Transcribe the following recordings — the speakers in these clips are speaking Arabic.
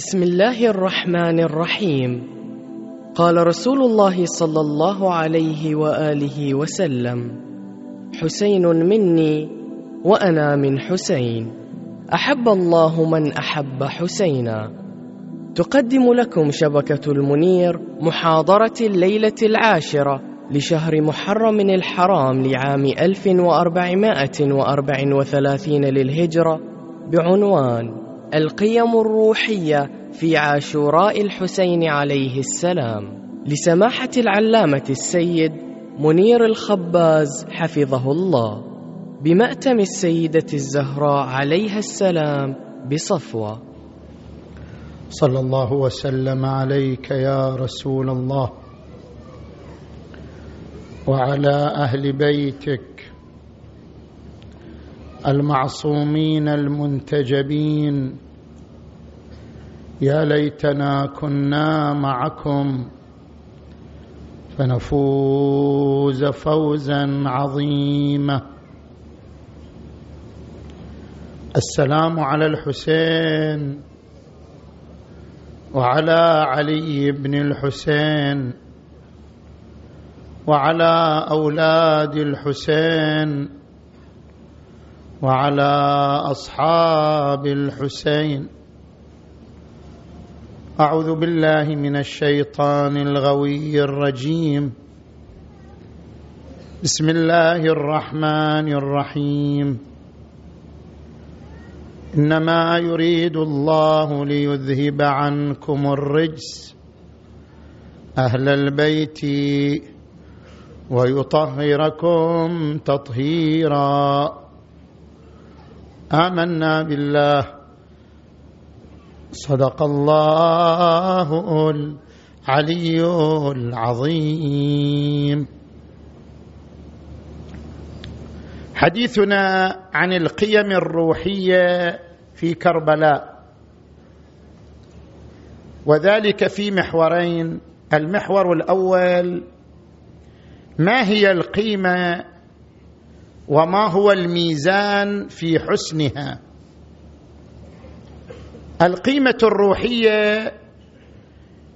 بسم الله الرحمن الرحيم. قال رسول الله صلى الله عليه وآله وسلم حسين مني وأنا من حسين. أحب الله من أحب حسينا. تقدم لكم شبكة المنير محاضرة الليلة العاشرة لشهر محرم الحرام لعام 1434 للهجرة بعنوان القيم الروحية في عاشوراء الحسين عليه السلام. لسماحة العلامة السيد منير الخباز حفظه الله بمأتم السيدة الزهراء عليها السلام بصفوة. صلى الله وسلم عليك يا رسول الله وعلى أهل بيتك المعصومين المنتجبين. يا ليتنا كنا معكم فنفوز فوزا عظيما. السلام على الحسين وعلى علي بن الحسين وعلى أولاد الحسين. وعلى أصحاب الحسين. أعوذ بالله من الشيطان الغوي الرجيم. بسم الله الرحمن الرحيم. إنما يريد الله ليذهب عنكم الرجس أهل البيت ويطهركم تطهيرا. آمنا بالله. صدق الله العلي العظيم. حديثنا عن القيم الروحية في كربلاء. وذلك في محورين. المحور الأول ما هي القيمة وما هو الميزان في حسنها. القيمة الروحية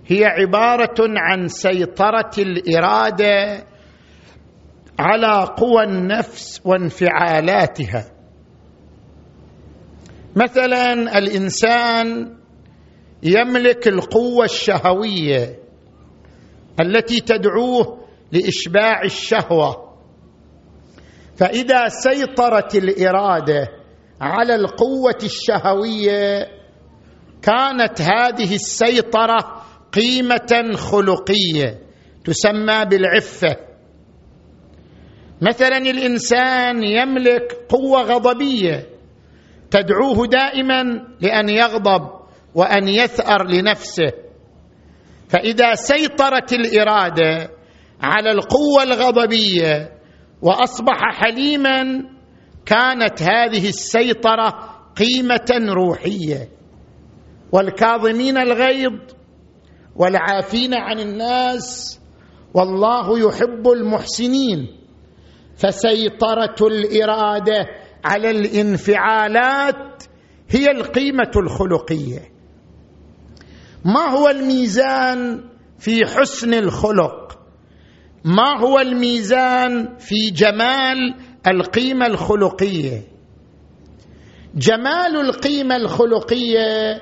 هي عبارة عن سيطرة الإرادة على قوى النفس وانفعالاتها. مثلا الإنسان يملك القوة الشهوية التي تدعوه لإشباع الشهوة. فإذا سيطرت الإرادة على القوة الشهوية كانت هذه السيطرة قيمة خلقية تسمى بالعفة. مثلا الإنسان يملك قوة غضبية تدعوه دائما لأن يغضب وأن يثأر لنفسه. فإذا سيطرت الإرادة على القوة الغضبية وأصبح حليما كانت هذه السيطرة قيمة روحية. والكاظمين الغيظ والعافين عن الناس والله يحب المحسنين. فسيطرة الإرادة على الانفعالات هي القيمة الخلقية. ما هو الميزان في حسن الخلق؟ ما هو الميزان في جمال القيمة الخلقية؟ جمال القيمة الخلقية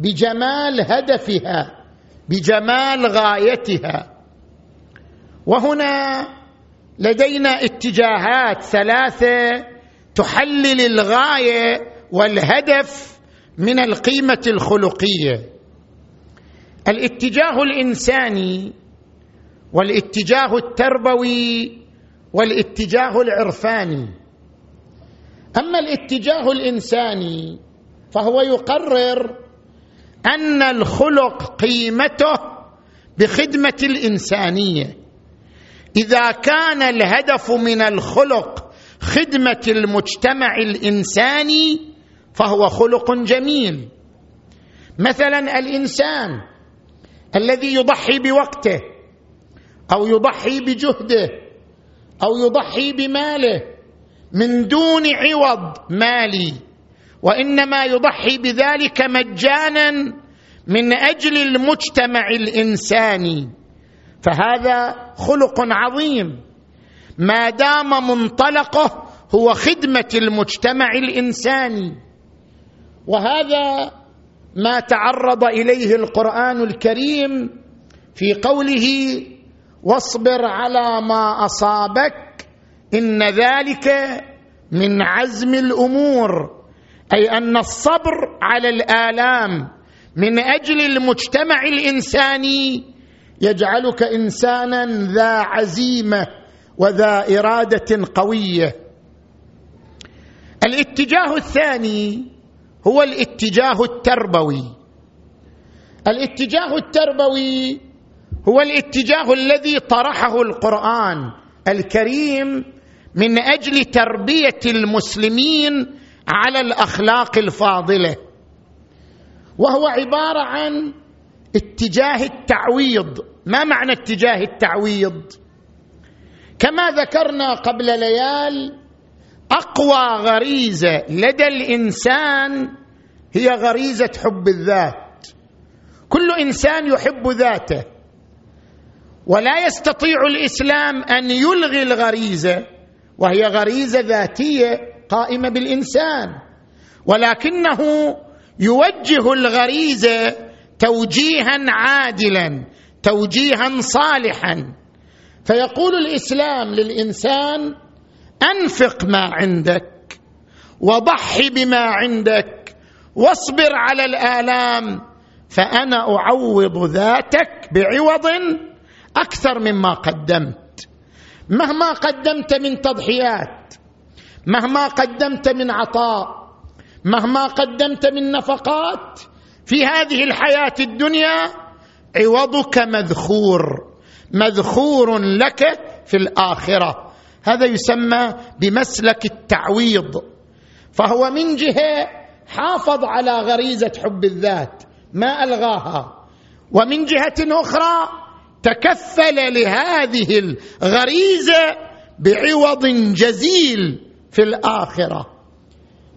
بجمال هدفها بجمال غايتها. وهنا لدينا اتجاهات ثلاثة تحلل الغاية والهدف من القيمة الخلقية. الاتجاه الإنساني والاتجاه التربوي والاتجاه العرفاني. أما الاتجاه الإنساني فهو يقرر أن الخلق قيمته بخدمة الإنسانية. إذا كان الهدف من الخلق خدمة المجتمع الإنساني فهو خلق جميل. مثلا الإنسان الذي يضحي بوقته أو يضحي بجهده أو يضحي بماله من دون عوض مالي وإنما يضحي بذلك مجانا من أجل المجتمع الإنساني. فهذا خلق عظيم. ما دام منطلقه هو خدمة المجتمع الإنساني. وهذا ما تعرض إليه القرآن الكريم في قوله واصبر على ما أصابك. إن ذلك من عزم الأمور. أي أن الصبر على الآلام من أجل المجتمع الإنساني يجعلك إنسانا ذا عزيمة وذا إرادة قوية. الاتجاه الثاني هو الاتجاه التربوي. الاتجاه التربوي هو الاتجاه الذي طرحه القرآن الكريم من أجل تربية المسلمين على الأخلاق الفاضلة. وهو عبارة عن اتجاه التعويض. ما معنى اتجاه التعويض؟ كما ذكرنا قبل ليال أقوى غريزة لدى الإنسان هي غريزة حب الذات. كل إنسان يحب ذاته. ولا يستطيع الإسلام أن يلغي الغريزة وهي غريزة ذاتية قائمة بالإنسان. ولكنه يوجه الغريزة توجيها عادلا توجيها صالحا. فيقول الإسلام للإنسان أنفق ما عندك وضحي بما عندك واصبر على الآلام فأنا أعوض ذاتك بعوض أكثر مما قدمت. مهما قدمت من تضحيات مهما قدمت من عطاء مهما قدمت من نفقات في هذه الحياة الدنيا عوضك مذخور مذخور لك في الآخرة. هذا يسمى بمسلك التعويض. فهو من جهة حافظ على غريزة حب الذات ما ألغاها. ومن جهة أخرى تكفل لهذه الغريزة بعوض جزيل في الآخرة.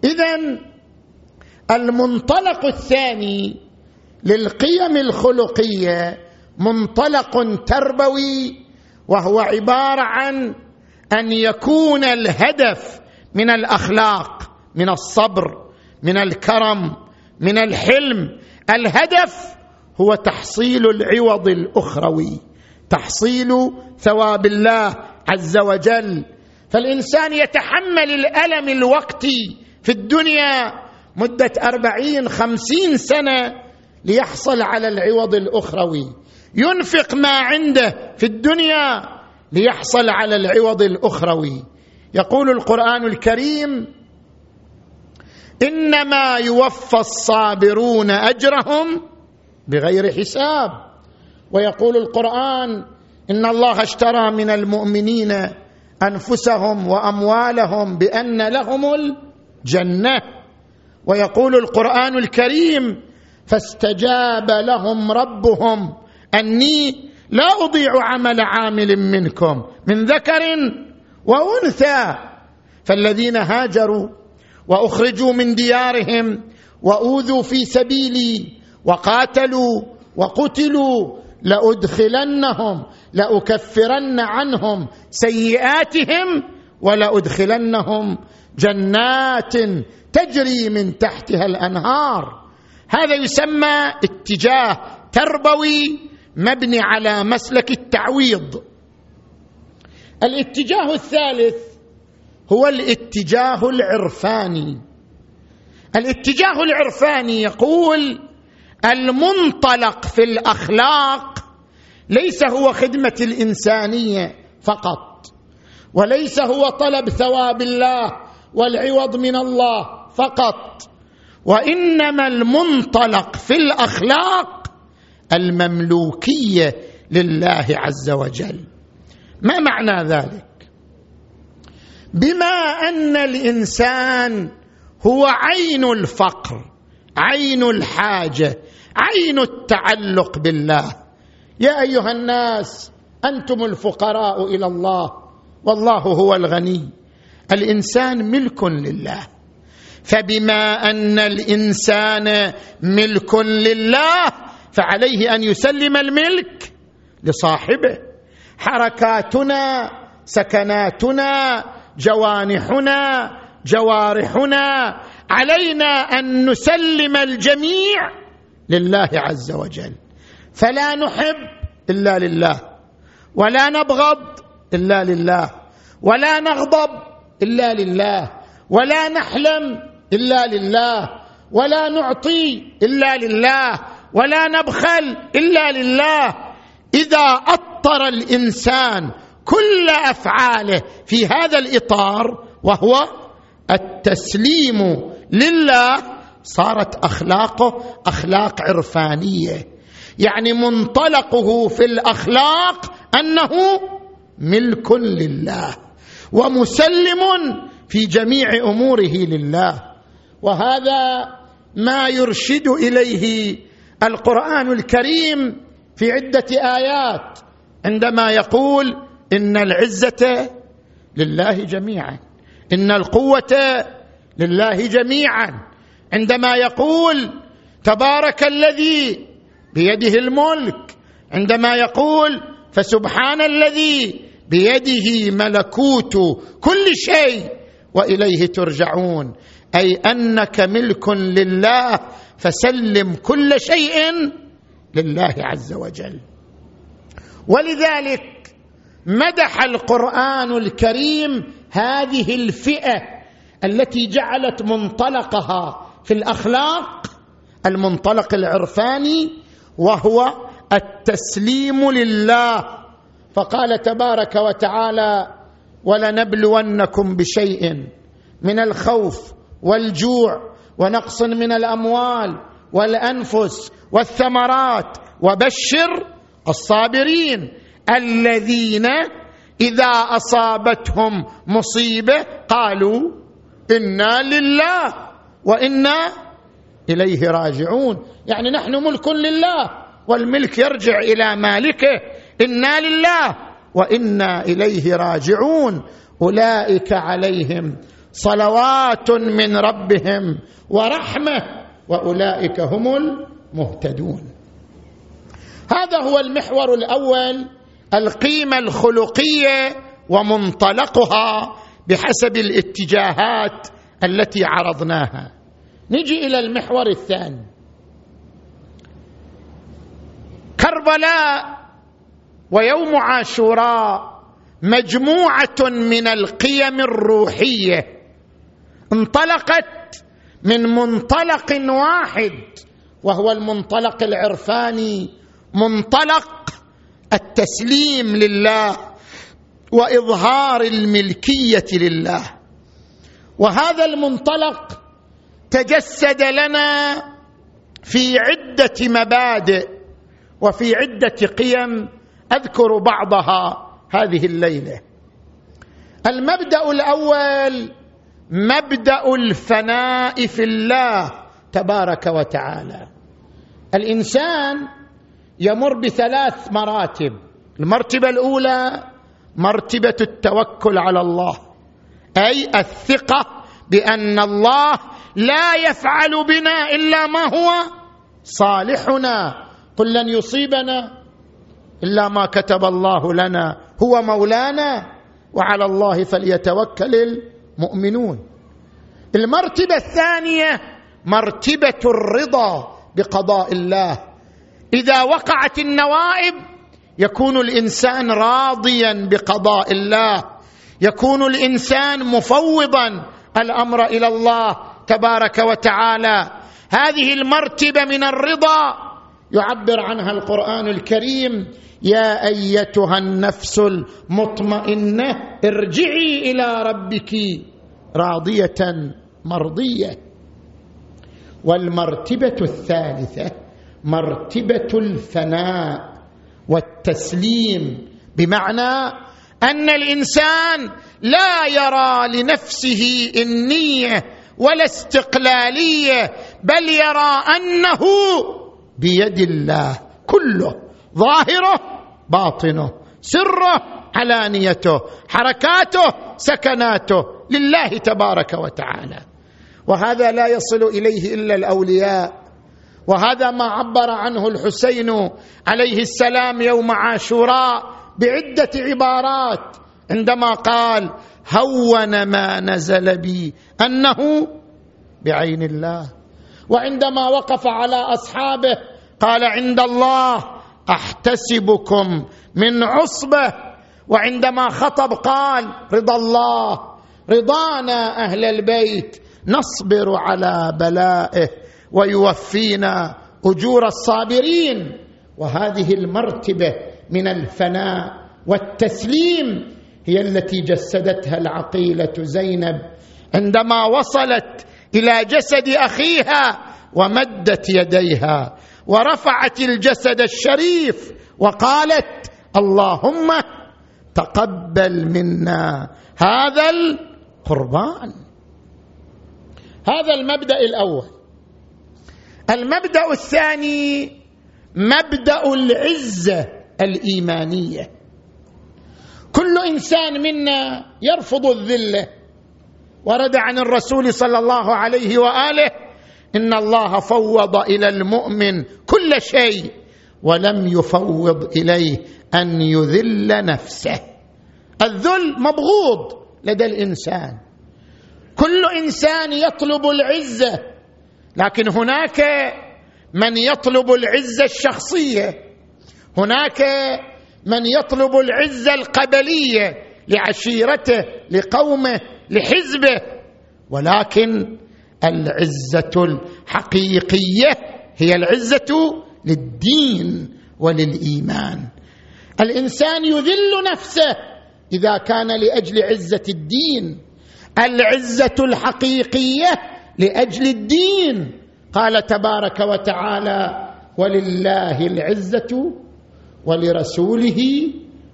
اذا المنطلق الثاني للقيم الخلقية منطلق تربوي وهو عبارة عن أن يكون الهدف من الأخلاق من الصبر من الكرم من الحلم الهدف هو تحصيل العوض الأخروي تحصيل ثواب الله عز وجل. فالإنسان يتحمل الألم الوقتي في الدنيا مدة أربعين خمسين سنة ليحصل على العوض الأخروي. ينفق ما عنده في الدنيا ليحصل على العوض الأخروي. يقول القرآن الكريم إنما يوفى الصابرون أجرهم بغير حساب. ويقول القرآن إن الله اشترى من المؤمنين أنفسهم وأموالهم بأن لهم الجنة. ويقول القرآن الكريم فاستجاب لهم ربهم أني لا أضيع عمل عامل منكم من ذكر وأنثى. فالذين هاجروا وأخرجوا من ديارهم وأوذوا في سبيلي وقاتلوا وقتلوا لأدخلنهم لأكفرن عنهم سيئاتهم ولأدخلنهم جنات تجري من تحتها الأنهار. هذا يسمى اتجاه تربوي مبني على مسلك التعويض. الاتجاه الثالث هو الاتجاه العرفاني. الاتجاه العرفاني يقول المنطلق في الأخلاق ليس هو خدمة الإنسانية فقط وليس هو طلب ثواب الله والعوض من الله فقط وإنما المنطلق في الأخلاق المملوكية لله عز وجل. ما معنى ذلك؟ بما أن الإنسان هو عين الفقر عين الحاجة عين التعلق بالله. يا أيها الناس أنتم الفقراء إلى الله والله هو الغني. الإنسان ملك لله. فبما أن الإنسان ملك لله فعليه أن يسلم الملك لصاحبه. حركاتنا سكناتنا جوانحنا جوارحنا علينا أن نسلم الجميع لله عز وجل. فلا نحب إلا لله ولا نبغض إلا لله ولا نغضب إلا لله ولا نحلم إلا لله ولا نعطي إلا لله ولا نبخل إلا لله. إذا أطر الإنسان كل أفعاله في هذا الإطار وهو التسليم لله صارت أخلاقه أخلاق عرفانية. يعني منطلقه في الأخلاق أنه ملك لله ومسلم في جميع أموره لله. وهذا ما يرشد إليه القرآن الكريم في عدة آيات عندما يقول إن العزة لله جميعا إن القوة لله جميعا. عندما يقول تبارك الذي بيده الملك عندما يقول فسبحان الذي بيده ملكوت كل شيء وإليه ترجعون أي أنك ملك لله فسلم كل شيء لله عز وجل. ولذلك مدح القرآن الكريم هذه الفئة التي جعلت منطلقها في الأخلاق المنطلق العرفاني وهو التسليم لله. فقال تبارك وتعالى ولنبلونكم بشيء من الخوف والجوع ونقص من الأموال والأنفس والثمرات وبشر الصابرين الذين إذا أصابتهم مصيبة قالوا إنا لله. وإنا إليه راجعون. يعني نحن ملك لله والملك يرجع إلى مالكه. إنا لله وإنا إليه راجعون. أولئك عليهم صلوات من ربهم ورحمة وأولئك هم المهتدون. هذا هو المحور الأول القيمة الخلقية ومنطلقها بحسب الاتجاهات التي عرضناها. نجي إلى المحور الثاني. كربلاء ويوم عاشوراء مجموعة من القيم الروحية انطلقت من منطلق واحد وهو المنطلق العرفاني منطلق التسليم لله وإظهار الملكية لله. وهذا المنطلق تجسد لنا في عدة مبادئ وفي عدة قيم أذكر بعضها هذه الليلة. المبدأ الأول مبدأ الفناء في الله تبارك وتعالى. الإنسان يمر بثلاث مراتب. المرتبة الأولى مرتبة التوكل على الله أي الثقة بأن الله لا يفعل بنا إلا ما هو صالحنا. قل لن يصيبنا إلا ما كتب الله لنا. هو مولانا وعلى الله فليتوكل المؤمنون. المرتبة الثانية مرتبة الرضا بقضاء الله. إذا وقعت النوائب يكون الإنسان راضيا بقضاء الله. يكون الإنسان مفوضا الأمر إلى الله. تبارك وتعالى. هذه المرتبة من الرضا. يعبر عنها القرآن الكريم. يا أيتها النفس المطمئنة ارجعي إلى ربك راضية مرضية. والمرتبة الثالثة مرتبة الفناء والتسليم. بمعنى أن الإنسان لا يرى لنفسه النيه ولا استقلالية بل يرى أنه بيد الله كله ظاهره باطنه سره علانيته حركاته سكناته لله تبارك وتعالى. وهذا لا يصل إليه إلا الأولياء. وهذا ما عبر عنه الحسين عليه السلام يوم عاشوراء بعدة عبارات. عندما قال هون ما نزل بي أنه بعين الله. وعندما وقف على أصحابه قال عند الله أحتسبكم من عصبة. وعندما خطب قال رضا الله رضانا أهل البيت نصبر على بلائه ويوفينا أجور الصابرين. وهذه المرتبة من الفناء والتسليم هي التي جسدتها العقيلة زينب عندما وصلت إلى جسد أخيها ومدت يديها ورفعت الجسد الشريف وقالت اللهم تقبل منا هذا القربان. هذا المبدأ الأول. المبدأ الثاني مبدأ العزة الإيمانية. كل إنسان منا يرفض الذله ورد عن الرسول صلى الله عليه وآله إن الله فوض إلى المؤمن كل شيء ولم يفوض إليه أن يذل نفسه. الذل مبغوض لدى الإنسان. كل إنسان يطلب العزة لكن هناك من يطلب العزة الشخصية. هناك من يطلب العزه القبليه لعشيرته لقومه لحزبه. ولكن العزة الحقيقية هي العزة للدين وللإيمان. الإنسان يذل نفسه إذا كان لأجل عزة الدين. العزة الحقيقية لأجل الدين. قال تبارك وتعالى ولله العزة ولرسوله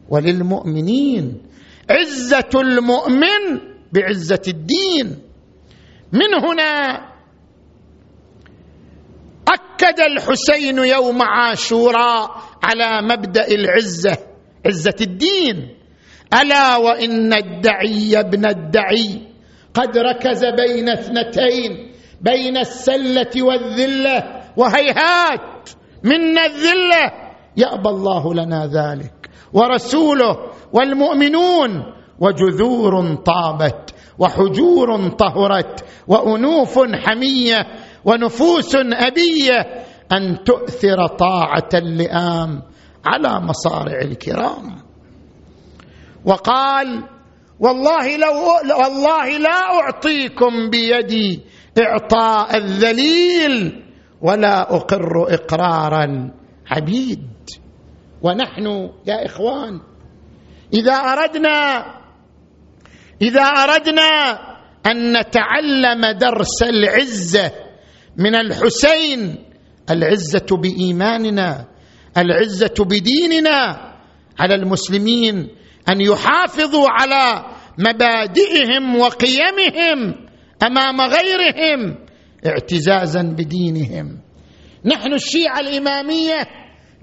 وللمؤمنين. عزة المؤمن بعزة الدين. من هنا أكد الحسين يوم عاشوراء على مبدأ العزة عزة الدين. ألا وإن الدعي ابن الدعي قد ركز بين اثنتين بين السلة والذلة. وهيهات منا الذلة يأبى الله لنا ذلك. ورسوله والمؤمنون وجذور طابت وحجور طهرت وأنوف حمية ونفوس أبية أن تؤثر طاعة اللئام على مصارع الكرام. وقال والله لو والله لا أعطيكم بيدي إعطاء الذليل ولا أقر اقرار العبيد ونحن يا إخوان إذا أردنا إذا أردنا أن نتعلم درس العزة من الحسين العزة بإيماننا العزة بديننا على المسلمين أن يحافظوا على مبادئهم وقيمهم أمام غيرهم اعتزازا بدينهم. نحن الشيعة الإمامية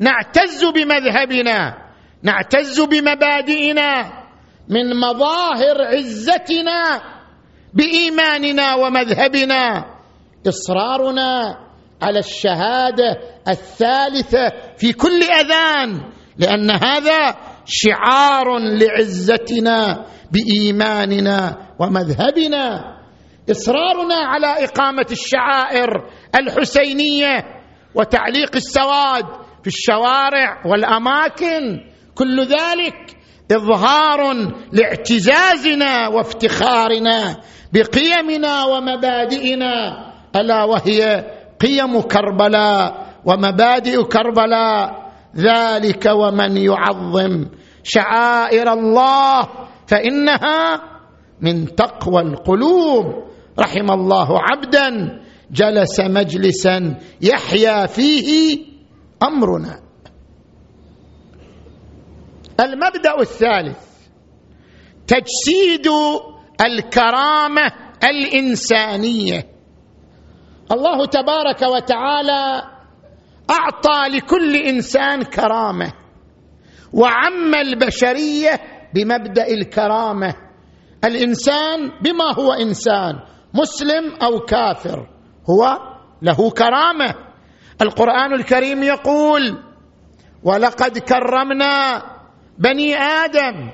نعتز بمذهبنا نعتز بمبادئنا من مظاهر عزتنا بإيماننا ومذهبنا. إصرارنا على الشهادة الثالثة في كل أذان لأن هذا شعار لعزتنا بإيماننا ومذهبنا. إصرارنا على إقامة الشعائر الحسينية وتعليق السواد في الشوارع والأماكن. كل ذلك إظهار لاعتزازنا وافتخارنا بقيمنا ومبادئنا. ألا وهي قيم كربلاء ومبادئ كربلاء. ذلك ومن يعظم شعائر الله فإنها من تقوى القلوب. رحم الله عبدا جلس مجلسا يحيا فيه أمرنا. المبدأ الثالث تجسيد الكرامة الإنسانية. الله تبارك وتعالى أعطى لكل إنسان كرامة وعم البشرية بمبدأ الكرامة. الإنسان بما هو إنسان مسلم أو كافر هو له كرامة. القرآن الكريم يقول ولقد كرمنا بني آدم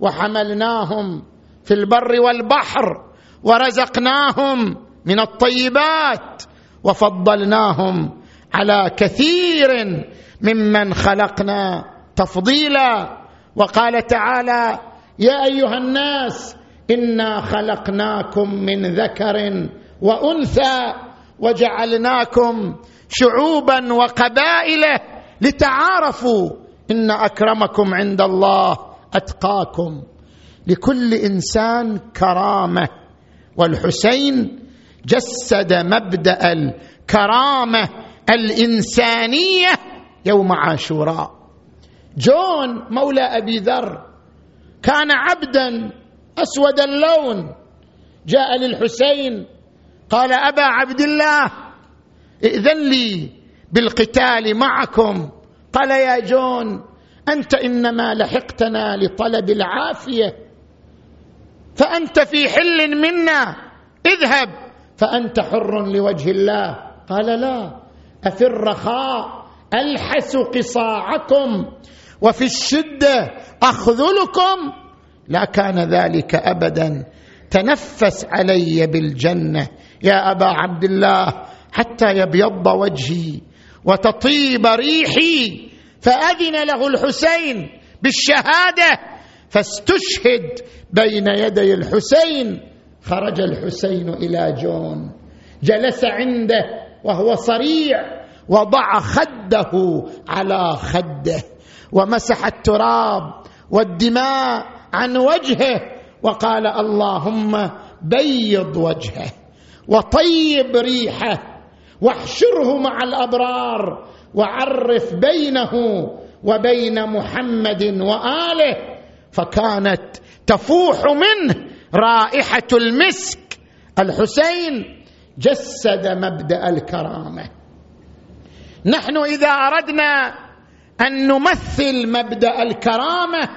وحملناهم في البر والبحر ورزقناهم من الطيبات وفضلناهم على كثير ممن خلقنا تفضيلا. وقال تعالى يا أيها الناس إنا خلقناكم من ذكر وأنثى وجعلناكم شعوبا وقبائل لتعارفوا إن أكرمكم عند الله أتقاكم. لكل إنسان كرامة. والحسين جسد مبدأ الكرامة الإنسانية يوم عاشوراء. جون مولى أبي ذر كان عبدا اسود اللون جاء للحسين قال أبا عبد الله ائذن لي بالقتال معكم. قال يا جون أنت إنما لحقتنا لطلب العافية. فأنت في حل منا. اذهب. فأنت حر لوجه الله. قال لا. افي الرخاء ألحس قصاعكم. وفي الشدة أخذلكم. لا كان ذلك ابدا. تنفس علي بالجنة. يا أبا عبد الله حتى يبيض وجهي وتطيب ريحي فأذن له الحسين بالشهادة فاستشهد بين يدي الحسين خرج الحسين إلى جون جلس عنده وهو صريع وضع خده على خده ومسح التراب والدماء عن وجهه وقال اللهم بيض وجهه وطيب ريحه واحشره مع الأبرار وعرف بينه وبين محمد وآله فكانت تفوح منه رائحة المسك. الحسين جسد مبدأ الكرامة. نحن إذا أردنا أن نمثل مبدأ الكرامة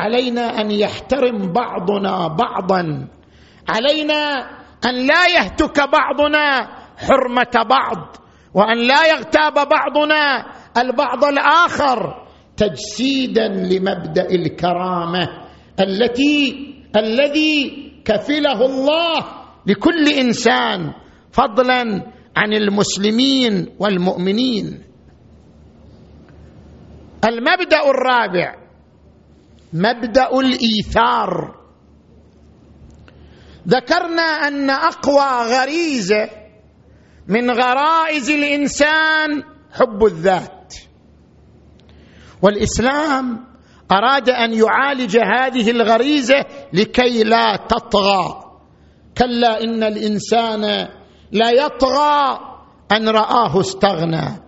علينا أن يحترم بعضنا بعضا. علينا أن لا يهتك بعضنا حرمة بعض وأن لا يغتاب بعضنا البعض الآخر. تجسيدا لمبدأ الكرامة التي الذي كفله الله لكل إنسان فضلا عن المسلمين والمؤمنين. المبدأ الرابع مبدأ الإيثار. ذكرنا أن أقوى غريزة من غرائز الإنسان حب الذات. والإسلام أراد أن يعالج هذه الغريزة لكي لا تطغى. كلا إن الإنسان لا يطغى أن رآه استغنى.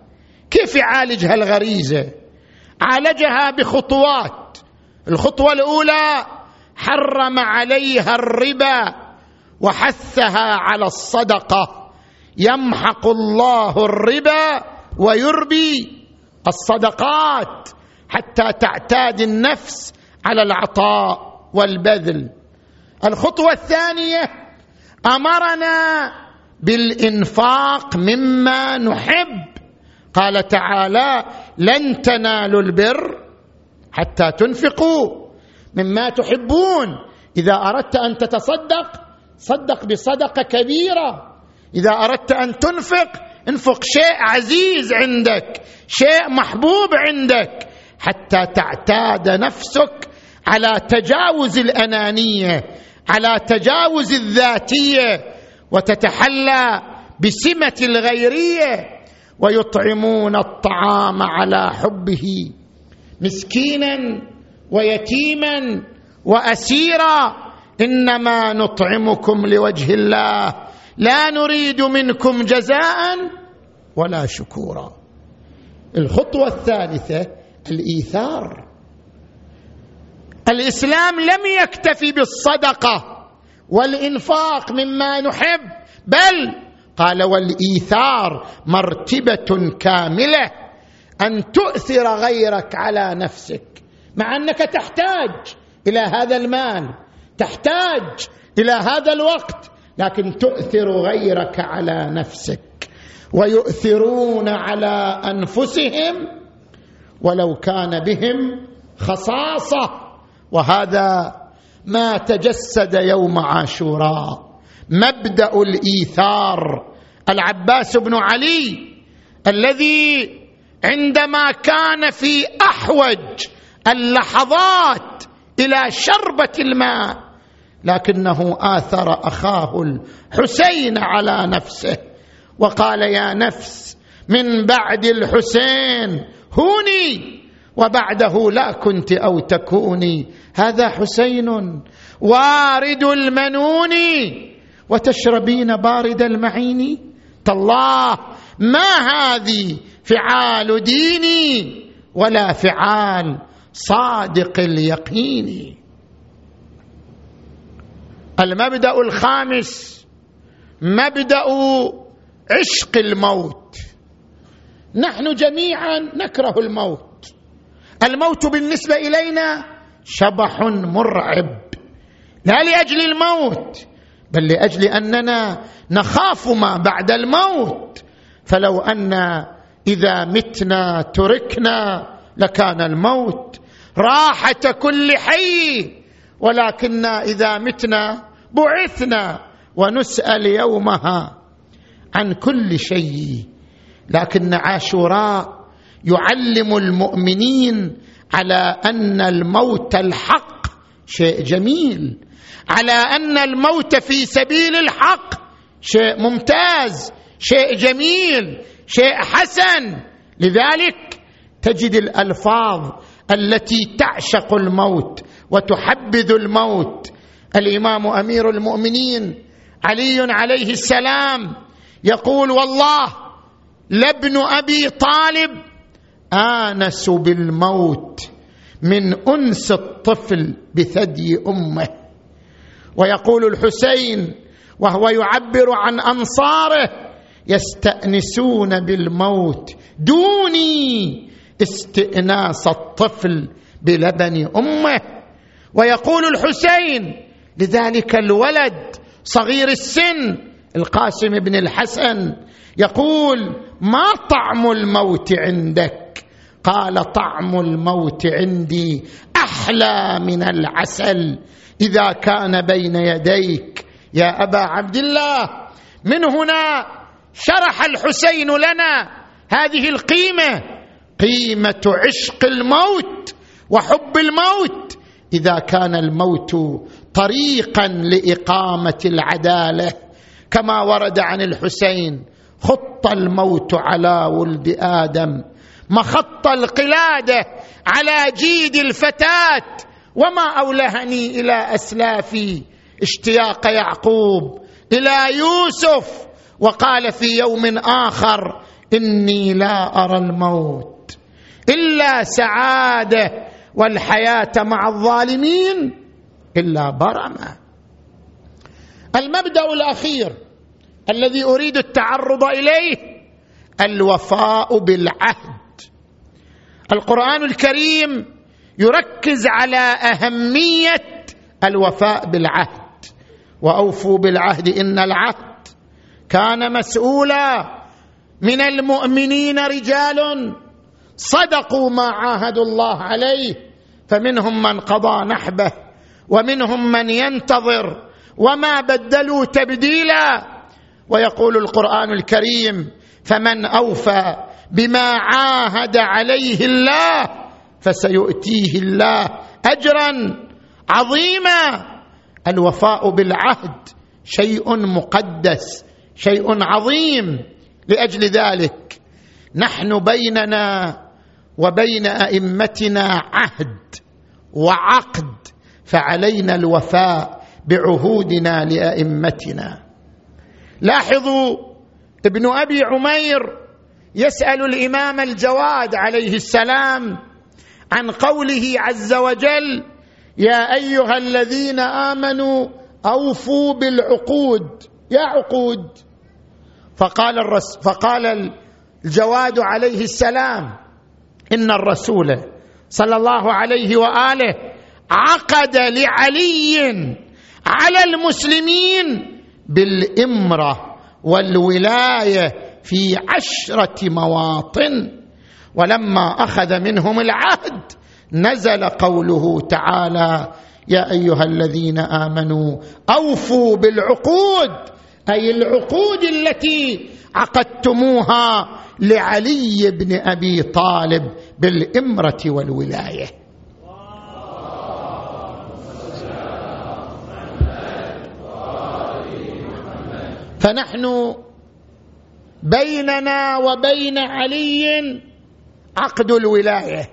كيف يعالج هالغريزة؟ عالجها بخطوات. الخطوة الأولى حرم عليها الربا وحثها على الصدقة. يمحق الله الربا ويربي الصدقات حتى تعتاد النفس على العطاء والبذل. الخطوة الثانية أمرنا بالإنفاق مما نحب. قال تعالى لن تنالوا البر حتى تنفقوا مما تحبون. إذا أردت أن تتصدق صدق بصدقة كبيرة. إذا أردت أن تنفق انفق شيء عزيز عندك شيء محبوب عندك حتى تعتاد نفسك على تجاوز الأنانية على تجاوز الذاتية وتتحلى بسمة الغيرية ويطعمون الطعام على حبه مسكينا ويتيما وأسيرا. إنما نطعمكم لوجه الله لا نريد منكم جزاء ولا شكورا. الخطوة الثالثة الإيثار. الإسلام لم يكتفي بالصدقة والإنفاق مما نحب بل قال والإيثار مرتبة كاملة أن تؤثر غيرك على نفسك مع أنك تحتاج إلى هذا المال تحتاج إلى هذا الوقت. لكن تؤثر غيرك على نفسك ويؤثرون على أنفسهم ولو كان بهم خصاصة. وهذا ما تجسد يوم عاشوراء. مبدأ الإيثار. العباس بن علي الذي عندما كان في أحوج اللحظات إلى شربة الماء لكنه آثر أخاه الحسين على نفسه. وقال يا نفس من بعد الحسين هوني وبعده لا كنت أو تكوني. هذا حسين وارد المنون وتشربين بارد المعين. تالله ما هذه فعال ديني ولا فعال صادق اليقين؟ المبدأ الخامس مبدأ عشق الموت. نحن جميعا نكره الموت. الموت بالنسبة إلينا شبح مرعب لا لأجل الموت بل لأجل أننا نخاف ما بعد الموت. فلو أن إذا متنا تركنا لكان الموت راحة كل حي. ولكنا إذا متنا بعثنا ونسأل يومها عن كل شيء. لكن عاشوراء يعلم المؤمنين على أن الموت الحق شيء جميل على أن الموت في سبيل الحق شيء ممتاز شيء جميل شيء حسن. لذلك تجد الألفاظ التي تعشق الموت وتحبذ الموت. الإمام أمير المؤمنين علي عليه السلام يقول والله لابن أبي طالب آنس بالموت من أنس الطفل بثدي أمه. ويقول الحسين وهو يعبر عن أنصاره يستأنسون بالموت دوني استئناس الطفل بلبن أمه. ويقول الحسين لذلك الولد صغير السن القاسم بن الحسن يقول ما طعم الموت عندك؟ قال طعم الموت عندي أحلى من العسل. إذا كان بين يديك يا أبا عبد الله من هنا شرح الحسين لنا هذه القيمة قيمة عشق الموت وحب الموت. إذا كان الموت طريقا لإقامة العدالة كما ورد عن الحسين خط الموت على ولد آدم مخط القلادة على جيد الفتاة وما أولهني إلى اسلافي اشتياق يعقوب إلى يوسف. وقال في يوم آخر إني لا أرى الموت إلا سعادة والحياة مع الظالمين إلا برمة. المبدأ الأخير الذي أريد التعرض إليه الوفاء بالعهد. القرآن الكريم يركز على أهمية الوفاء بالعهد. وأوفوا بالعهد إن العهد كان مسؤولا من المؤمنين رجال صدقوا ما عاهدوا الله عليه فمنهم من قضى نحبه ومنهم من ينتظر وما بدلوا تبديلا. ويقول القرآن الكريم فمن أوفى بما عاهد عليه الله فسيؤتيه الله اجرا عظيما. الوفاء بالعهد شيء مقدس شيء عظيم. لأجل ذلك نحن بيننا وبين أئمتنا عهد وعقد فعلينا الوفاء بعهودنا لأئمتنا. لاحظوا ابن أبي عمير يسأل الإمام الجواد عليه السلام عن قوله عز وجل يا أيها الذين آمنوا أوفوا بالعقود يا عقود. فقال الرس فقال الجواد عليه السلام إن الرسول صلى الله عليه وآله عقد لعلي على المسلمين بالإمرة والولاية في عشرة مواطن. ولما أخذ منهم العهد نزل قوله تعالى يا أيها الذين آمنوا أوفوا بالعقود أي العقود التي عقدتموها لعلي بن أبي طالب بالإمرة والولاية. فنحن بيننا وبين علي عقد الولاية.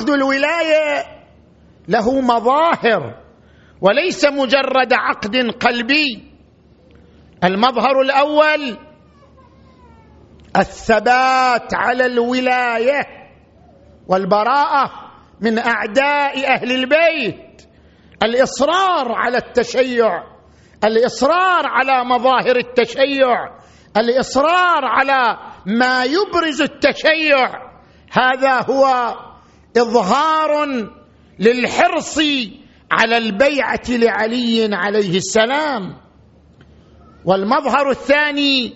وعقد الولاية. له مظاهر وليس مجرد عقد قلبي. المظهر الأول الثبات على الولاية والبراءة من أعداء أهل البيت. الإصرار على التشيع الإصرار على مظاهر التشيع الإصرار على ما يبرز التشيع. هذا هو إظهار للحرص على البيعة لعلي عليه السلام. والمظهر الثاني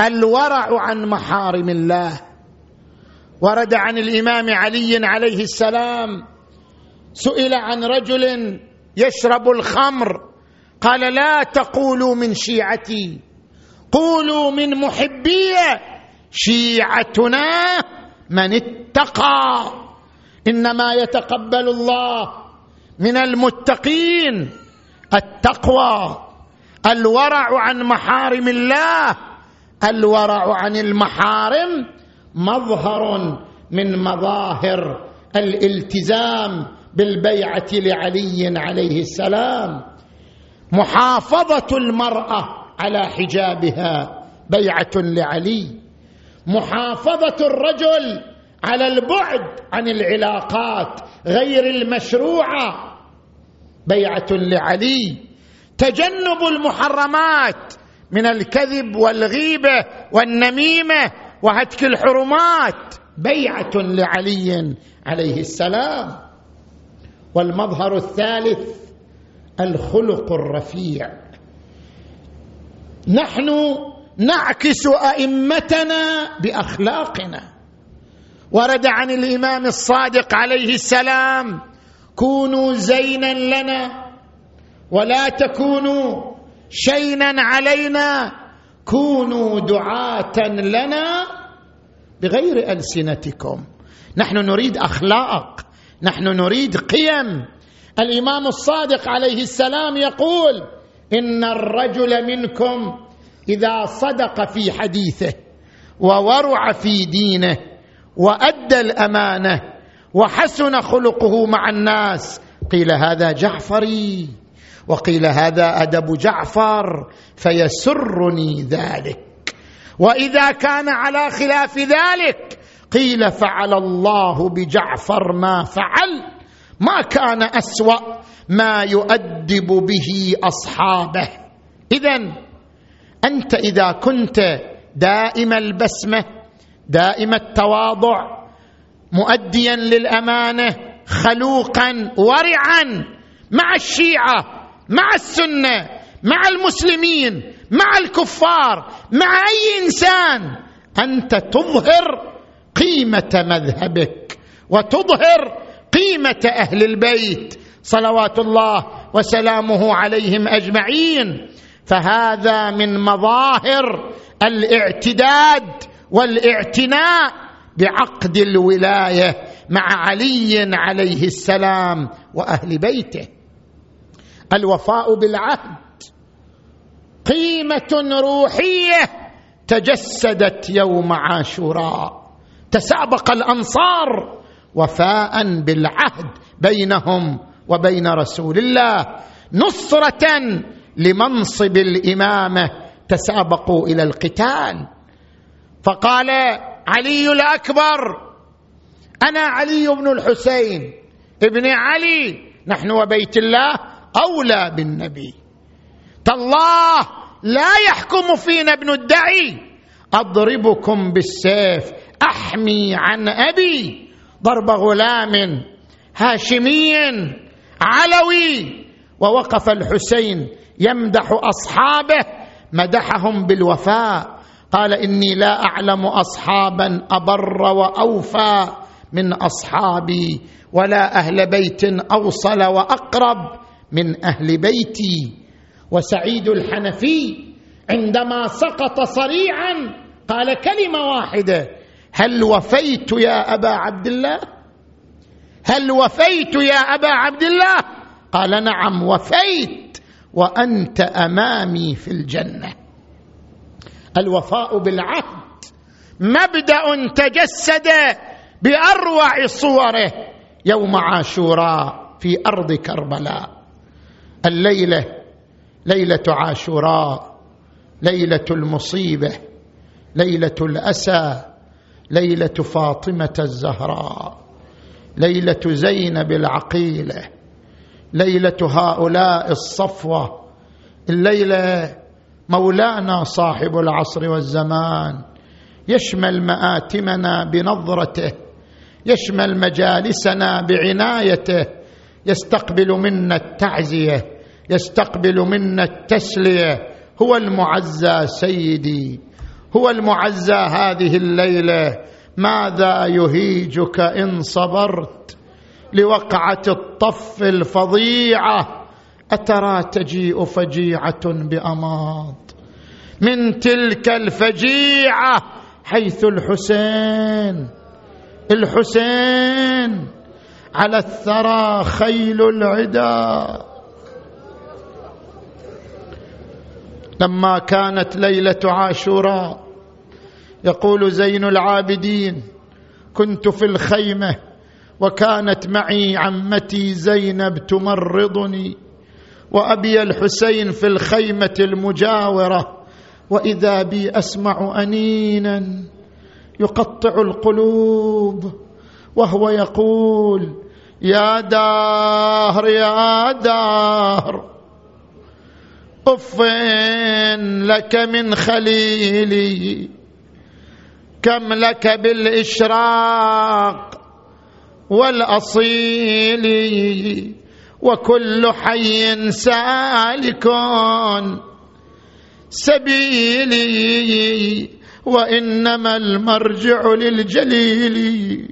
الورع عن محارم الله. ورد عن الإمام علي عليه السلام سئل عن رجل يشرب الخمر قال لا تقولوا من شيعتي قولوا من محبي شيعتنا من اتقى. إنما يتقبل الله من المتقين التقوى الورع عن محارم الله الورع عن المحارم مظهر من مظاهر الالتزام بالبيعة لعلي عليه السلام. محافظة المرأة على حجابها بيعة لعلي. محافظة الرجل على البعد عن العلاقات غير المشروعة. بيعة لعلي. تجنب المحرمات من الكذب والغيبة والنميمة وهتك الحرمات. بيعة لعلي عليه السلام. والمظهر الثالث الخلق الرفيع. نحن نعكس أئمتنا بأخلاقنا. ورد عن الإمام الصادق عليه السلام كونوا زينا لنا ولا تكونوا شينا علينا كونوا دعاة لنا بغير ألسنتكم. نحن نريد أخلاق نحن نريد قيم. الإمام الصادق عليه السلام يقول إن الرجل منكم إذا صدق في حديثه وورع في دينه وأدى الأمانة وحسن خلقه مع الناس. قيل هذا جعفري وقيل هذا أدب جعفر فيسرني ذلك. وإذا كان على خلاف ذلك قيل فعل الله بجعفر ما فعل. ما كان أسوأ ما يؤدب به أصحابه. اذا أنت إذا كنت دائم البسمة دائم التواضع مؤديا للأمانة خلوقا ورعا مع الشيعة مع السنة مع المسلمين مع الكفار مع أي إنسان. أنت تظهر قيمة مذهبك وتظهر قيمة أهل البيت. صلوات الله وسلامه عليهم أجمعين. فهذا من مظاهر الاعتداد والاعتناء بعقد الولاية مع علي عليه السلام وأهل بيته. الوفاء بالعهد قيمة روحية تجسدت يوم عاشوراء. تسابق الأنصار وفاء بالعهد بينهم وبين رسول الله. نصرة لمنصب الإمامة تسابقوا إلى القتال. فقال علي الأكبر أنا علي بن الحسين. ابن علي نحن وبيت الله أولى بالنبي. تالله لا يحكم فينا ابن الدعي. أضربكم بالسيف أحمي عن أبي. ضرب غلام هاشمي علوي. ووقف الحسين يمدح أصحابه مدحهم بالوفاء. قال إني لا أعلم اصحابا أبر وأوفى من أصحابي ولا أهل بيت أوصل وأقرب من أهل بيتي. وسعيد الحنفي عندما سقط صريعا قال كلمة واحدة هل وفيت يا أبا عبد الله؟ هل وفيت يا أبا عبد الله؟ قال نعم وفيت وأنت أمامي في الجنة. الوفاء بالعهد. مبدأ تجسد بأروع صوره يوم عاشوراء في أرض كربلاء. الليلة ليلة عاشوراء ليلة المصيبة ليلة الأسى ليلة فاطمة الزهراء ليلة زينب العقيلة ليلة هؤلاء الصفوة الليلة مولانا صاحب العصر والزمان يشمل مآتمنا بنظرته يشمل مجالسنا بعنايته يستقبل منا التعزية يستقبل منا التسلية هو المعزى سيدي هو المعزى هذه الليلة ماذا يهيجك إن صبرت؟ لوقعة الطف الفظيعة أترى تجيء فجيعة باماض من تلك الفجيعة حيث الحسين الحسين على الثرى خيل العدا. لما كانت ليلة عاشوراء يقول زين العابدين كنت في الخيمة وكانت معي عمتي زينب تمرضني وأبي الحسين في الخيمة المجاورة. وإذا بي أسمع أنينا يقطع القلوب وهو يقول يا دهر يا دهر اف لك من خليلي كم لك بالإشراق والأصيل وكل حي سالك سبيلي وإنما المرجع للجليل.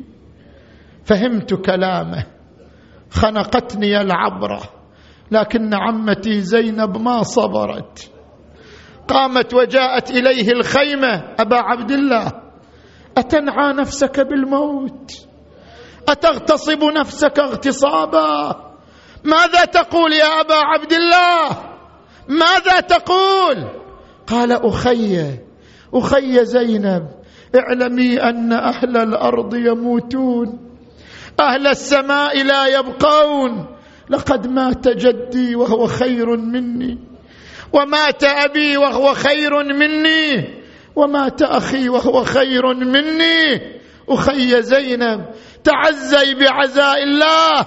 فهمت كلامه خنقتني العبرة لكن عمتي زينب ما صبرت. قامت وجاءت إليه الخيمة أبا عبد الله أتنعى نفسك بالموت؟ أتغتصب نفسك اغتصابا؟ ماذا تقول يا أبا عبد الله؟ ماذا تقول؟ قال أخي أخي زينب اعلمي أن أهل الأرض يموتون أهل السماء لا يبقون. لقد مات جدي وهو خير مني ومات أبي وهو خير مني ومات أخي وهو خير مني. أخي زينب تعزي بعزاء الله.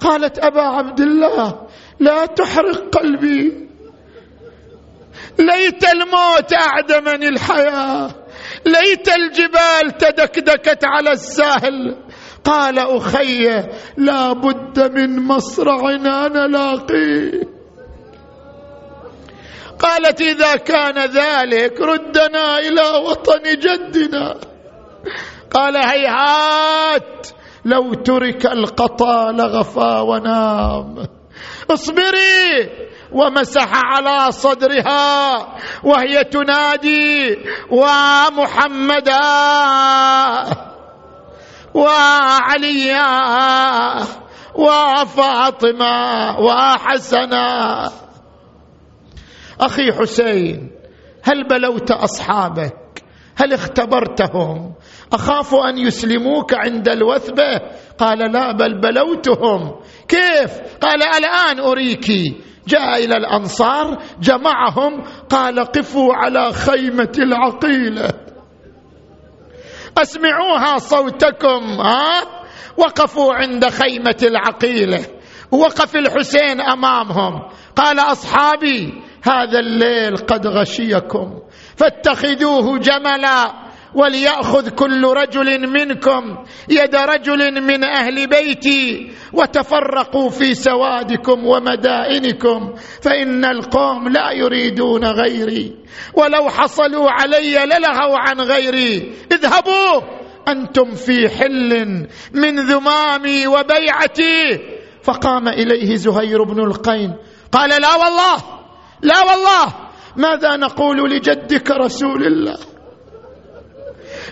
قالت أبا عبد الله لا تحرق قلبي. ليت الموت أعدمني الحياة. ليت الجبال تدكدكت على الساهل قال أخي لا بد من مصرع أنا لاقيه قالت إذا كان ذلك ردنا إلى وطن جدنا. قال هيهات لو ترك القطا لغفى ونام. اصبري ومسح على صدرها وهي تنادي ومحمدا وعليا وفاطمه وحسنا أخي حسين هل بلوت أصحابك؟ هل اختبرتهم؟ أخاف أن يسلموك عند الوثبه قال لا بل بلوتهم. كيف؟ قال الآن اريك جاء إلى الأنصار جمعهم قال قفوا على خيمة العقيلة. أسمعوها صوتكم ها؟ وقفوا عند خيمة العقيلة. وقف الحسين أمامهم. قال أصحابي هذا الليل قد غشيكم فاتخذوه جملا. وليأخذ كل رجل منكم يد رجل من أهل بيتي وتفرقوا في سوادكم ومدائنكم فإن القوم لا يريدون غيري ولو حصلوا علي للهوا عن غيري اذهبوا أنتم في حل من ذمامي وبيعتي فقام إليه زهير بن القين قال لا والله لا والله ماذا نقول لجدك رسول الله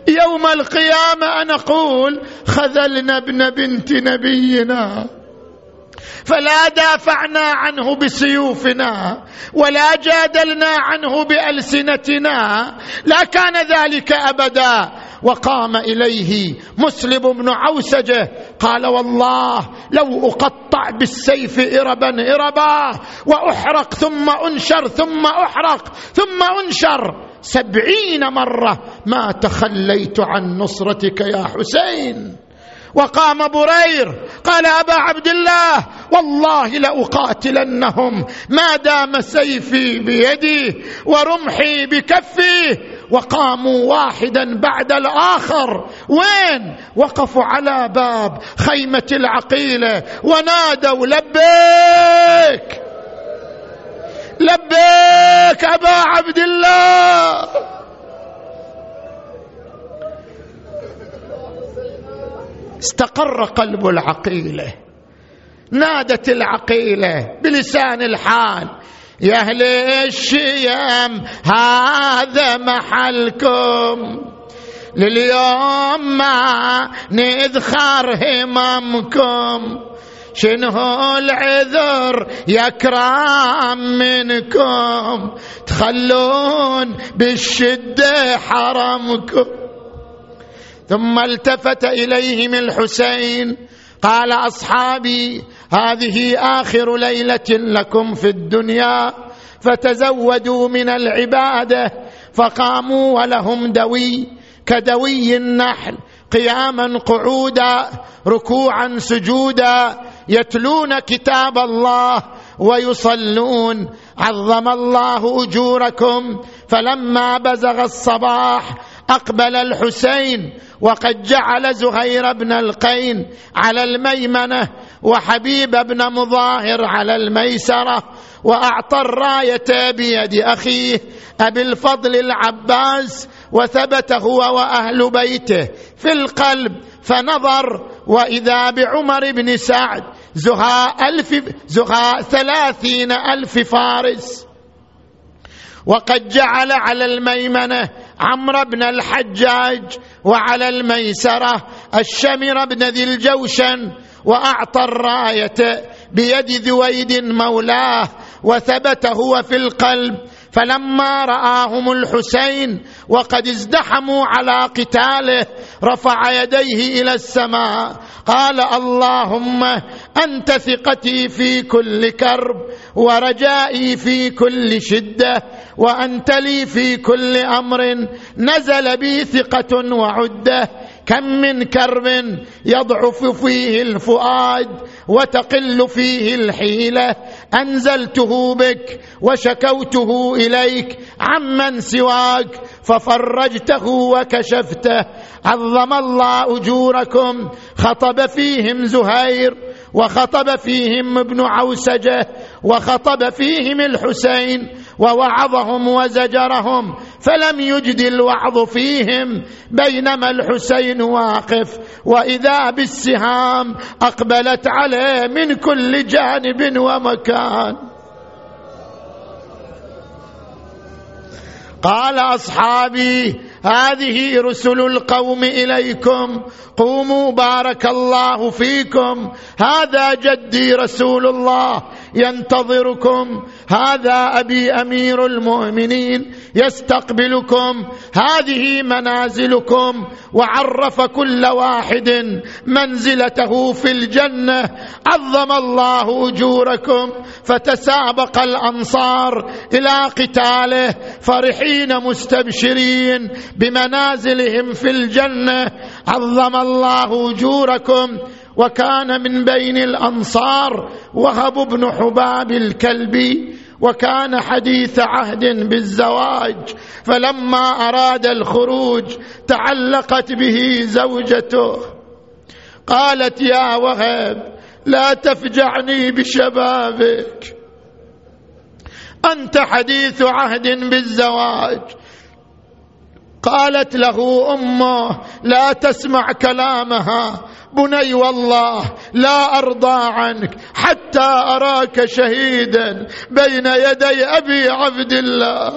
يوم القيامة نقول خذلنا ابن بنت نبينا. فلا دافعنا عنه بسيوفنا ولا جادلنا عنه بألسنتنا. لا كان ذلك أبدا. وقام إليه مسلم بن عوسجه قال والله لو أقطع بالسيف إربا إربا وأحرق ثم أنشر ثم أحرق ثم أنشر. سبعين مرة ما تخليت عن نصرتك يا حسين. وقام برير قال أبا عبد الله والله لأقاتلنهم ما دام سيفي بيدي ورمحي بكفي. وقاموا واحدا بعد الآخر. وين؟ وقفوا على باب خيمة العقيلة ونادوا لبيك. لبيك أبا عبد الله. استقر قلب العقيلة. نادت العقيلة بلسان الحال. يا أهل الشيم هذا محلكم. لليوم ما نذخر هممكم. شنو العذر يا كرام منكم تخلون بالشدة حرمكم. ثم التفت اليهم الحسين قال أصحابي هذه آخر ليلة لكم في الدنيا فتزودوا من العبادة فقاموا ولهم دوي كدوي النحل قياما قعودا ركوعا سجودا يتلون كتاب الله ويصلون عظم الله أجوركم فلما بزغ الصباح أقبل الحسين وقد جعل زهير بن القين على الميمنة وحبيب بن مظاهر على الميسرة وأعطى الراية بيد أخيه أبي الفضل العباس وثبت هو وأهل بيته في القلب فنظر وإذا بعمر بن سعد زهاء ألف زهاء ثلاثين ألف فارس. وقد جعل على الميمنة عمرو بن الحجاج وعلى الميسرة الشمر بن ذي الجوشن وأعطى الراية بيد ذويد مولاه وثبت هو في القلب فلما رآهم الحسين وقد ازدحموا على قتاله رفع يديه إلى السماء قال اللهم أنت ثقتي في كل كرب ورجائي في كل شدة وأنت لي في كل أمر نزل بي ثقة وعدة. كم من كرب يضعف فيه الفؤاد وتقل فيه الحيلة. أنزلته بك وشكوته إليك عمن سواك ففرجته وكشفته. عظم الله أجوركم خطب فيهم زهير وخطب فيهم ابن عوسجة وخطب فيهم الحسين ووعظهم وزجرهم فلم يجد الوعظ فيهم بينما الحسين واقف. وإذا بالسهام أقبلت عليه من كل جانب ومكان. قال أصحابي هذه رسل القوم إليكم. قوموا بارك الله فيكم. هذا جدي رسول الله. ينتظركم. هذا أبي أمير المؤمنين يستقبلكم. هذه منازلكم. وعرف كل واحد منزلته في الجنة. عظم الله أجوركم. فتسابق الأنصار إلى قتاله. فرحين مستبشرين بمنازلهم في الجنة. عظم الله أجوركم. وكان من بين الأنصار وهب بن حباب الكلبي وكان حديث عهد بالزواج فلما أراد الخروج تعلقت به زوجته قالت يا وهب لا تفجعني بشبابك. أنت حديث عهد بالزواج. قالت له أمه لا تسمع كلامها. بني والله لا أرضى عنك حتى أراك شهيدا بين يدي أبي عبد الله.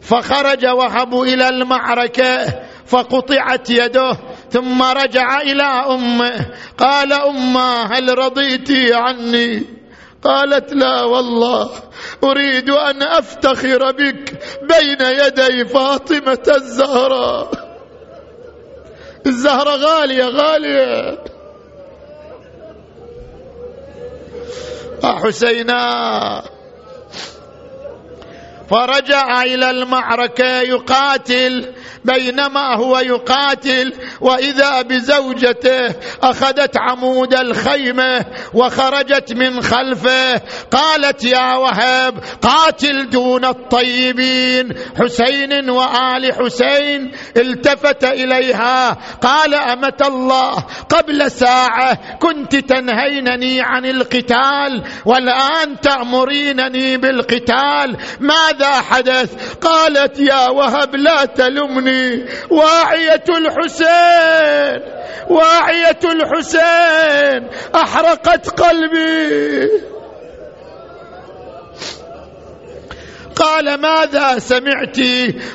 فخرج وهب إلى المعركة فقطعت يده ثم رجع إلى أمه. قال أمه هل رضيت عني؟ قالت لا والله أريد أن أفتخر بك بين يدي فاطمة الزهراء. الزهرة غالية غالية. حسينا. فرجع إلى المعركة يقاتل بينما هو يقاتل وإذا بزوجته أخذت عمود الخيمة وخرجت من خلفه قالت يا وهب قاتل دون الطيبين. حسين وآل حسين التفت إليها قال أمة الله قبل ساعة كنت تنهينني عن القتال والآن تأمرينني بالقتال ماذا حدث؟ قالت يا وهب لا تلمني. واعية الحسين واعية الحسين أحرقت قلبي. قال ماذا سمعت؟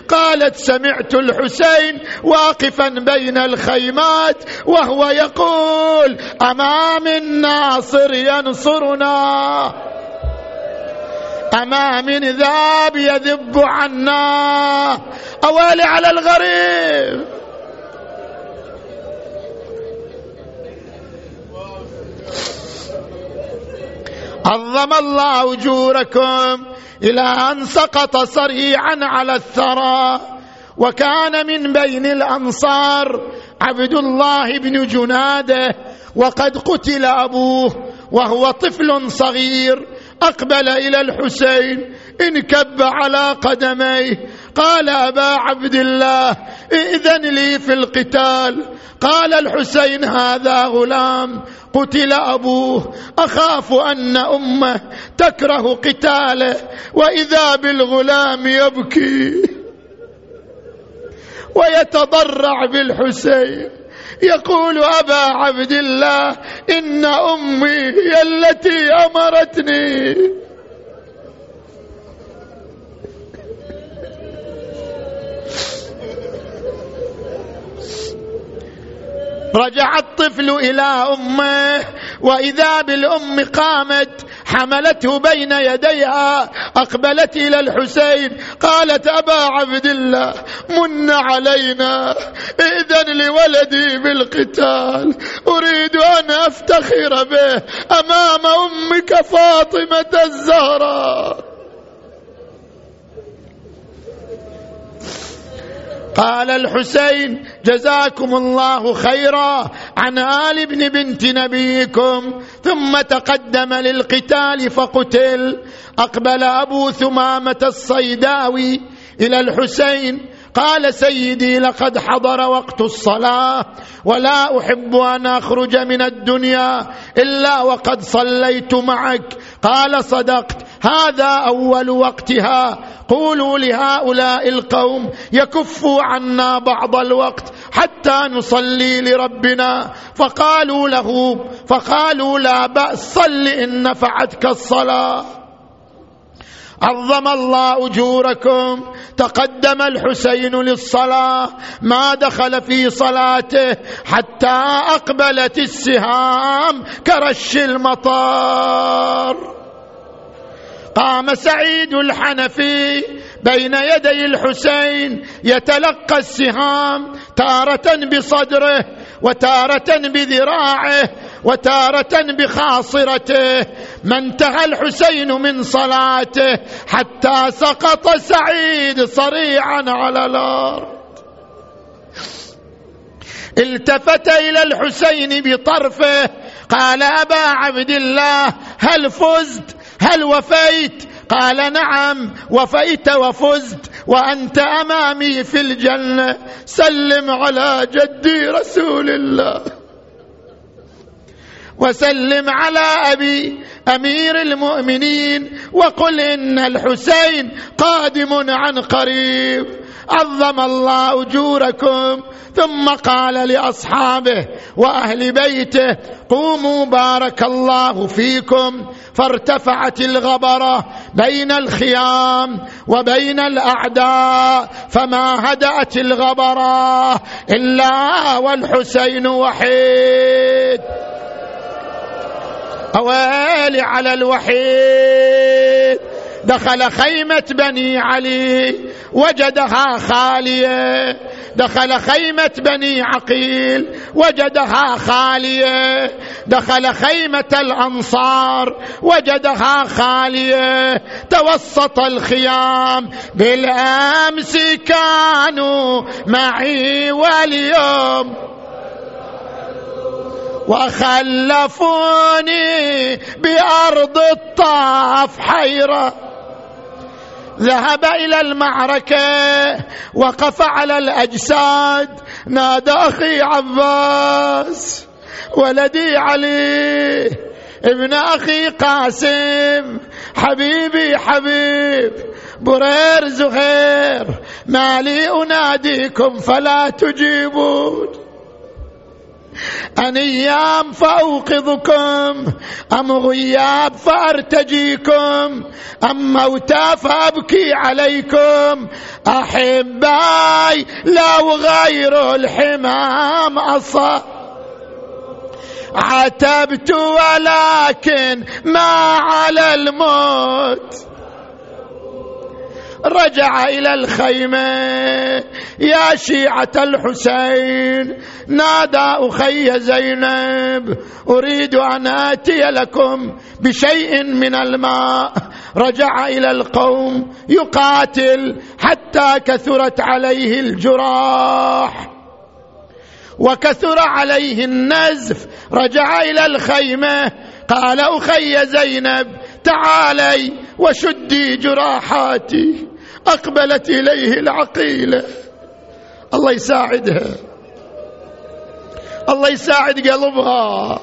قالت سمعت الحسين واقفا بين الخيمات وهو يقول أمام الناصر ينصرنا. أما من ذاب يذب عنا. أوالي على الغريب. عظم الله أجوركم إلى أن سقط صريعا على الثرى. وكان من بين الأنصار عبد الله بن جنادة وقد قتل أبوه وهو طفل صغير. أقبل إلى الحسين انكب على قدميه قال أبا عبد الله ائذن لي في القتال. قال الحسين هذا غلام. قتل أبوه. أخاف أن أمه تكره قتاله وإذا بالغلام يبكي. ويتضرع بالحسين. يقول أبا عبد الله إن أمي هي التي أمرتني. رجع الطفل إلى أمه وإذا بالأم قامت حملته بين يديها أقبلت إلى الحسين قالت أبا عبد الله من علينا؟ إذن لولدي بالقتال أريد أن أفتخر به أمام أمك فاطمة الزهراء. قال الحسين جزاكم الله خيرا عن آل ابن بنت نبيكم ثم تقدم للقتال فقتل. أقبل أبو ثمامة الصيداوي إلى الحسين قال سيدي لقد حضر وقت الصلاة ولا أحب أن أخرج من الدنيا إلا وقد صليت معك. قال صدقت هذا أول وقتها. قولوا لهؤلاء القوم يكفوا عنا بعض الوقت حتى نصلي لربنا. فقالوا له فقالوا لا بأس صل ان نفعتك الصلاة. عظم الله أجوركم. تقدم الحسين للصلاة. ما دخل في صلاته حتى أقبلت السهام كرش المطار. قام سعيد الحنفي بين يدي الحسين يتلقى السهام تارة بصدره وتارة بذراعه وتارة بخاصرته ما انتهى الحسين من صلاته حتى سقط سعيد صريعا على الأرض. التفت إلى الحسين بطرفه قال أبا عبد الله هل فزت؟ هل وفيت؟ قال نعم وفيت وفزت وأنت أمامي في الجنة. سلم على جدي رسول الله. وسلم على أبي أمير المؤمنين وقل إن الحسين قادم عن قريب. عظم الله أجوركم ثم قال لأصحابه وأهل بيته قوموا بارك الله فيكم فارتفعت الغبرة بين الخيام وبين الأعداء فما هدأت الغبرة إلا والحسين وحيد. أويلي على الوحيد. دخل خيمة بني علي وجدها خالية. دخل خيمة بني عقيل وجدها خالية. دخل خيمة الأنصار وجدها خالية. توسط الخيام بالأمس كانوا معي واليوم. وخلفوني بأرض الطاف حيرة. ذهب إلى المعركة وقف على الأجساد. نادى أخي عباس ولدي علي ابن أخي قاسم. حبيبي حبيب برير زهير ما لي أناديكم فلا تجيبون. أنيام فأوقظكم أم غياب فأرتجيكم أم موتى فأبكي عليكم. أحباي لو غير الحمام أصاب عتبت ولكن ما على الموت. رجع إلى الخيمة. يا شيعة الحسين نادى أخي زينب أريد أن آتي لكم بشيء من الماء. رجع إلى القوم يقاتل حتى كثرت عليه الجراح. وكثر عليه النزف. رجع إلى الخيمة. قال أخي زينب تعالي وشدي جراحاتي أقبلت إليه العقيلة. الله يساعدها. الله يساعد قلبها.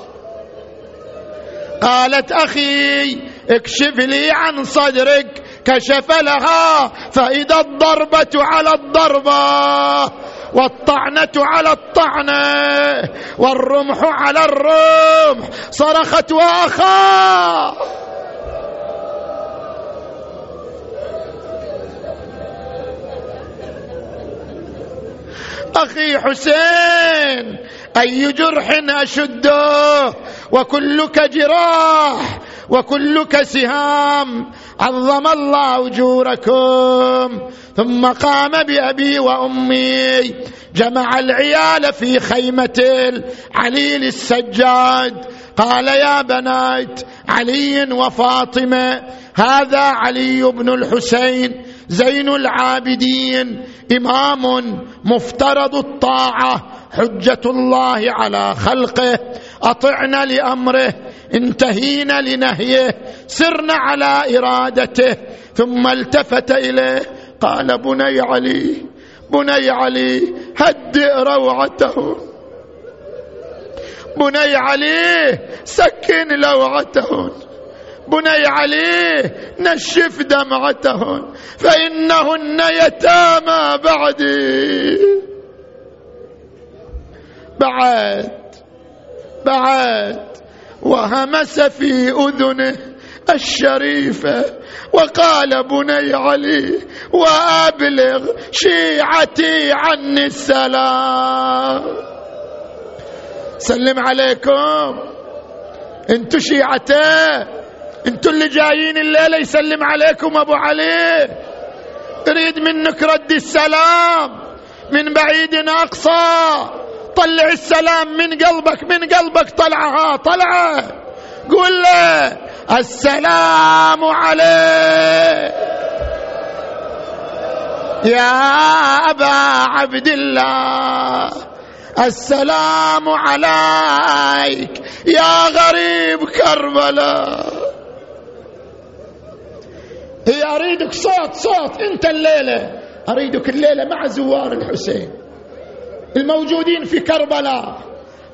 قالت أخي اكشف لي عن صدرك كشف لها فإذا الضربة على الضربة والطعنة على الطعنة والرمح على الرمح صرخت واخاه أخي حسين أي جرح أشده؟ وكلك جراح وكلك سهام عظم الله أجوركم. ثم قام بأبي وأمي جمع العيال في خيمة العليل السجاد قال يا بنات علي وفاطمة هذا علي بن الحسين. زين العابدين. إمام مفترض الطاعة. حجة الله على خلقه. أطعنا لأمره. انتهينا لنهيه. سرنا على إرادته. ثم التفت إليه. قال بني علي بني علي هدئ روعته. بني علي سكن لوعتهن بني علي نشف دمعتهن فإنهن يتامى بعدي. بعد بعد وهمس في أذنه الشريفة وقال بني علي وأبلغ شيعتي عني السلام. سلم عليكم. انتو شيعته انتو اللي جايين الليلة يسلم عليكم أبو علي. اريد منك رد السلام من بعيد أقصى. طلع السلام من قلبك من قلبك طلعها طلعه. قول له السلام عليك. يا أبا عبد الله السلام عليك. يا غريب كربلاء. هي أريدك صوت صوت أنت الليلة. أريدك الليلة مع زوار الحسين. الموجودين في كربلاء.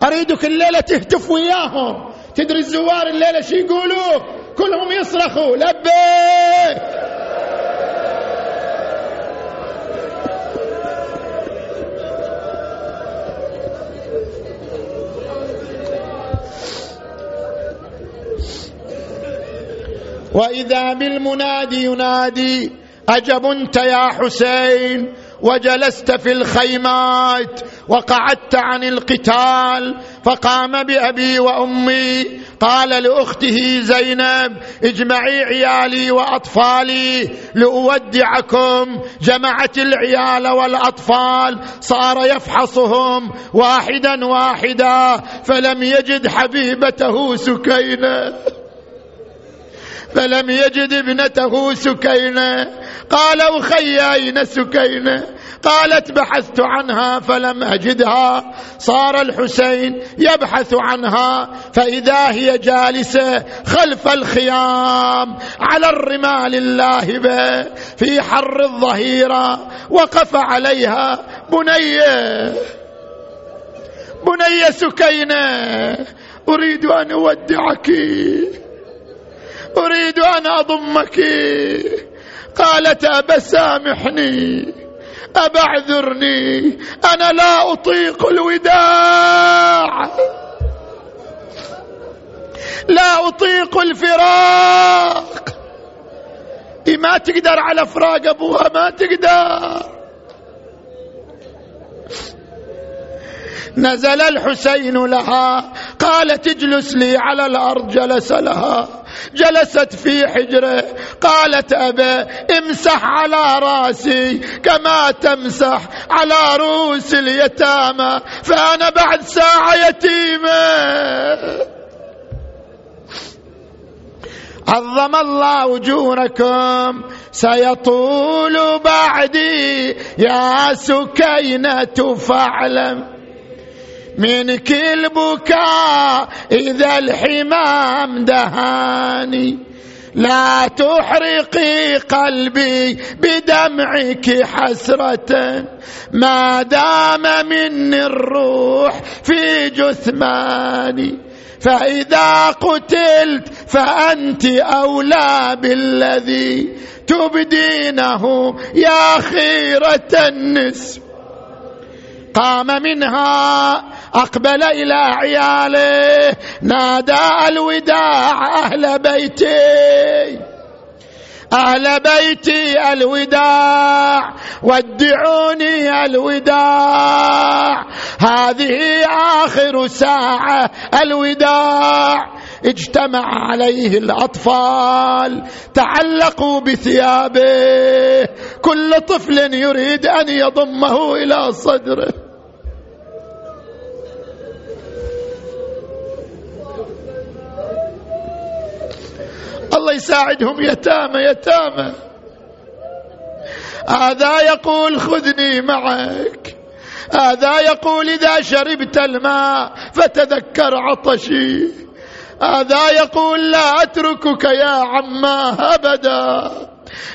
أريدك الليلة تهتف وياهم. تدري الزوار الليلة شو يقولوا؟ كلهم يصرخوا لبيك! وإذا بالمنادي ينادي أجب أنت يا حسين وجلست في الخيمات وقعدت عن القتال فقام بأبي وأمي قال لأخته زينب اجمعي عيالي وأطفالي لأودعكم جمعت العيال والأطفال صار يفحصهم واحدا واحدا فلم يجد حبيبته سكينه فلم يجد ابنته سكينة. قال أخي أين سكينة؟ قالت بحثت عنها فلم أجدها. صار الحسين يبحث عنها فإذا هي جالسة خلف الخيام على الرمال اللاهبة في حر الظهيرة وقف عليها بنيه بنيه سكينة. أريد أن أودعك. أريد أن أضمك. قالت أبا سامحني. أبا اعذرني. أنا لا أطيق الوداع. لا أطيق الفراق. ما تقدر على فراق أبوها ما تقدر. نزل الحسين لها قالت اجلس لي على الأرض جلس لها جلست في حجره قالت أبا امسح على رأسي كما تمسح على رؤوس اليتامى فأنا بعد ساعة يتيمة. عظم الله أجوركم سيطول بعدي يا سكينة فاعلم. من كل بكاء إذا الحمام دهاني. لا تحرقي قلبي بدمعك حسرة. ما دام مني الروح في جثماني. فإذا قتلت فأنت أولى بالذي تبدينه يا خيرة النسب. قام منها أقبل إلى عياله نادى الوداع أهل بيتي أهل بيتي الوداع ودعوني الوداع. هذه آخر ساعة الوداع. اجتمع عليه الأطفال تعلقوا بثيابه. كل طفل يريد أن يضمه إلى صدره. الله يساعدهم. يتامى يتامى. هذا يقول خذني معك. هذا يقول إذا شربت الماء فتذكر عطشي. هذا يقول لا أتركك يا عماه أبدا.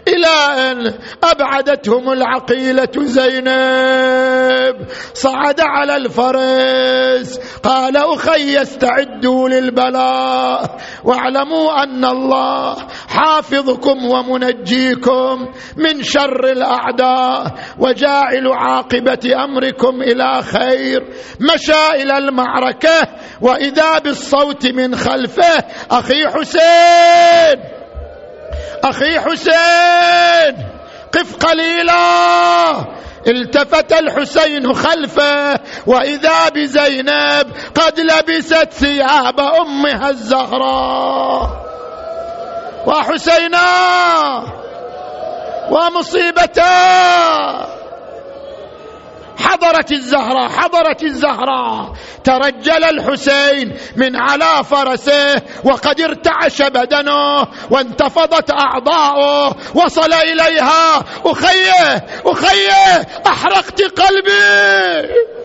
إلى أن أبعدتهم العقيلة زينب. صعد على الفرس قال أخي استعدوا للبلاء. واعلموا أن الله حافظكم ومنجيكم من شر الأعداء وجاعل عاقبة أمركم إلى خير. مشى إلى المعركة وإذا بالصوت من خلفه أخي حسين. أخي حسين قف قليلا. التفت الحسين خلفه وإذا بزينب قد لبست ثياب أمها الزهراء. وحسينا ومصيبته. حضرت الزهراء حضرت الزهراء ترجل الحسين من على فرسه وقد ارتعش بدنه وانتفضت أعضاؤه. وصل إليها أخيه أخيه أحرقت قلبي.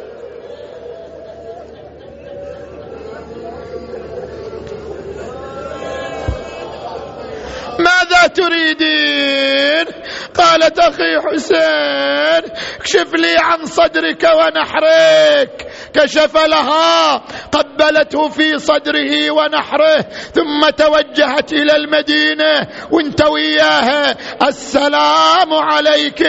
ماذا تريدين؟ قالت أخي حسين اكشف لي عن صدرك ونحرك. كشف لها قبلته في صدره ونحره ثم توجهت إلى المدينة وانت وياها. السلام عليك.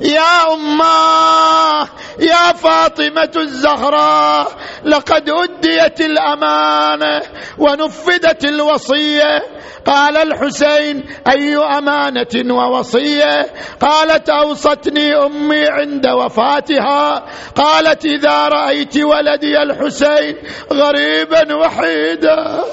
يا أماه يا فاطمة الزهراء لقد أديت الأمانة ونفذت الوصية. قال الحسين أي أمانة ووصية؟ قالت أوصتني أمي عند وفاتها. قالت إذا رأيت ولدي الحسين غريبا وحيدا.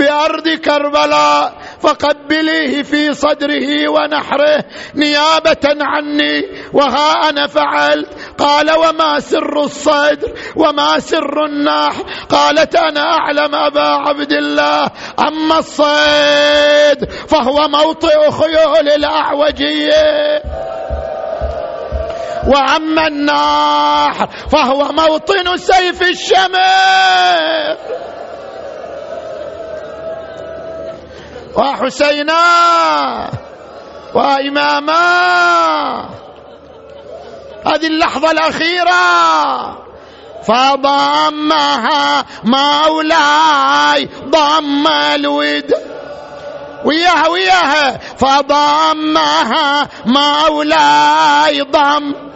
بأرض كربلاء فقبليه في صدره ونحره. نيابة عني وها أنا فعلت. قال وما سر الصدر وما سر النح قالت أنا أعلم أبا عبد الله. أما الصيد فهو موطئ خيول الاعوجيه وأما النحر فهو موطن سيف الشمر وحسينا وإماما. هذه اللحظة الأخيرة. فضمها مولاي ضم الود. وياها وياها فضمها مولاي ضم.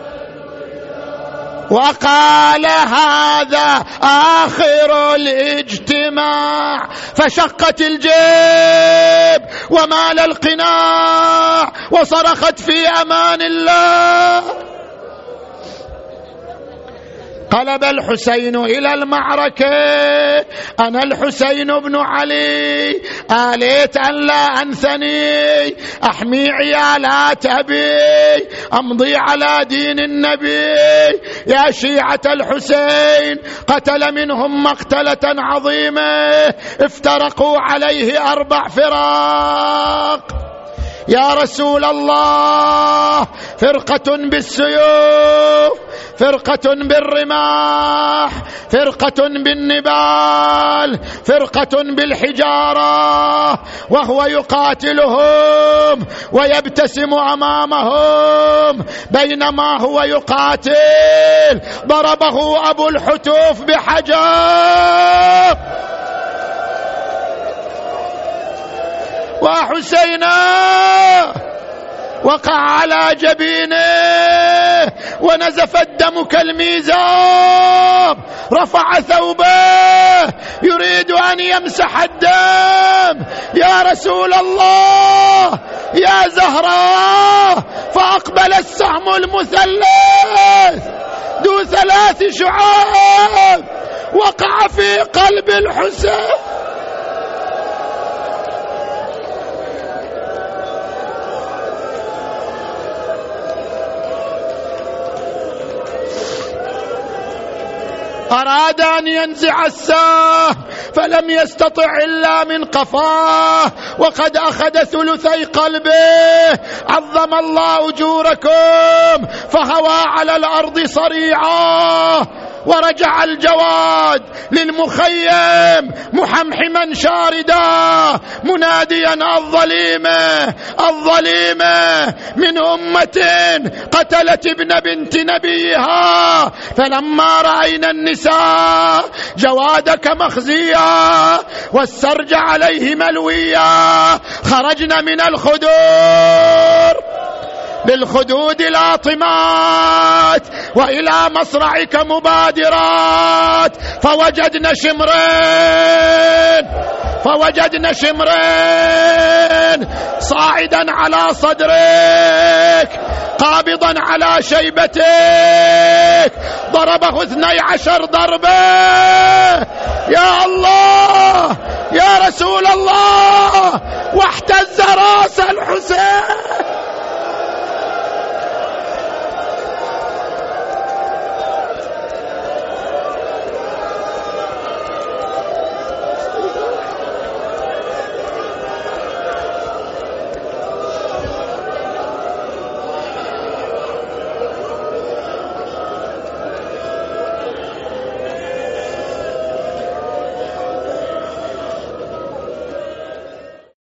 وقال هذا آخر الاجتماع. فشقت الجيب ومال القناع وصرخت في أمان الله. قلب الحسين إلى المعركة. أنا الحسين بن علي. آليت أن لا أنثني. أحمي عيالات أبي. أمضي على دين النبي. يا شيعة الحسين قتل منهم مقتلة عظيمة. افترقوا عليه أربع فراق. يا رسول الله فرقة بالسيوف فرقة بالرماح فرقة بالنبال فرقة بالحجارة وهو يقاتلهم ويبتسم أمامهم. بينما هو يقاتل ضربه أبو الحتوف بحجر. وحسينا وقع على جبينه ونزف الدم كالميزاب. رفع ثوبه يريد أن يمسح الدم. يا رسول الله يا زهراء فأقبل السهم المثلث. ذو ثلاث شعاب وقع في قلب الحسين. أراد أن ينزع الساه فلم يستطع إلا من قفاه وقد أخذ ثلثي قلبه عظم الله أجوركم فهوى على الأرض صريعا ورجع الجواد للمخيم محمحما شاردا مناديا الظليمه الظليمه من أمة قتلت ابن بنت نبيها. فلما رأينا النساء جوادك مخزيا والسرج عليه ملويا خرجنا من الخدور. بالخدود لاطمات وإلى مصرعك مبادرات. فوجدنا شمرين. فوجدنا شمرين. صاعدا على صدرك. قابضا على شيبتك. ضربه اثني عشر ضربة. يا الله. يا رسول الله. واحتز راس الحسين.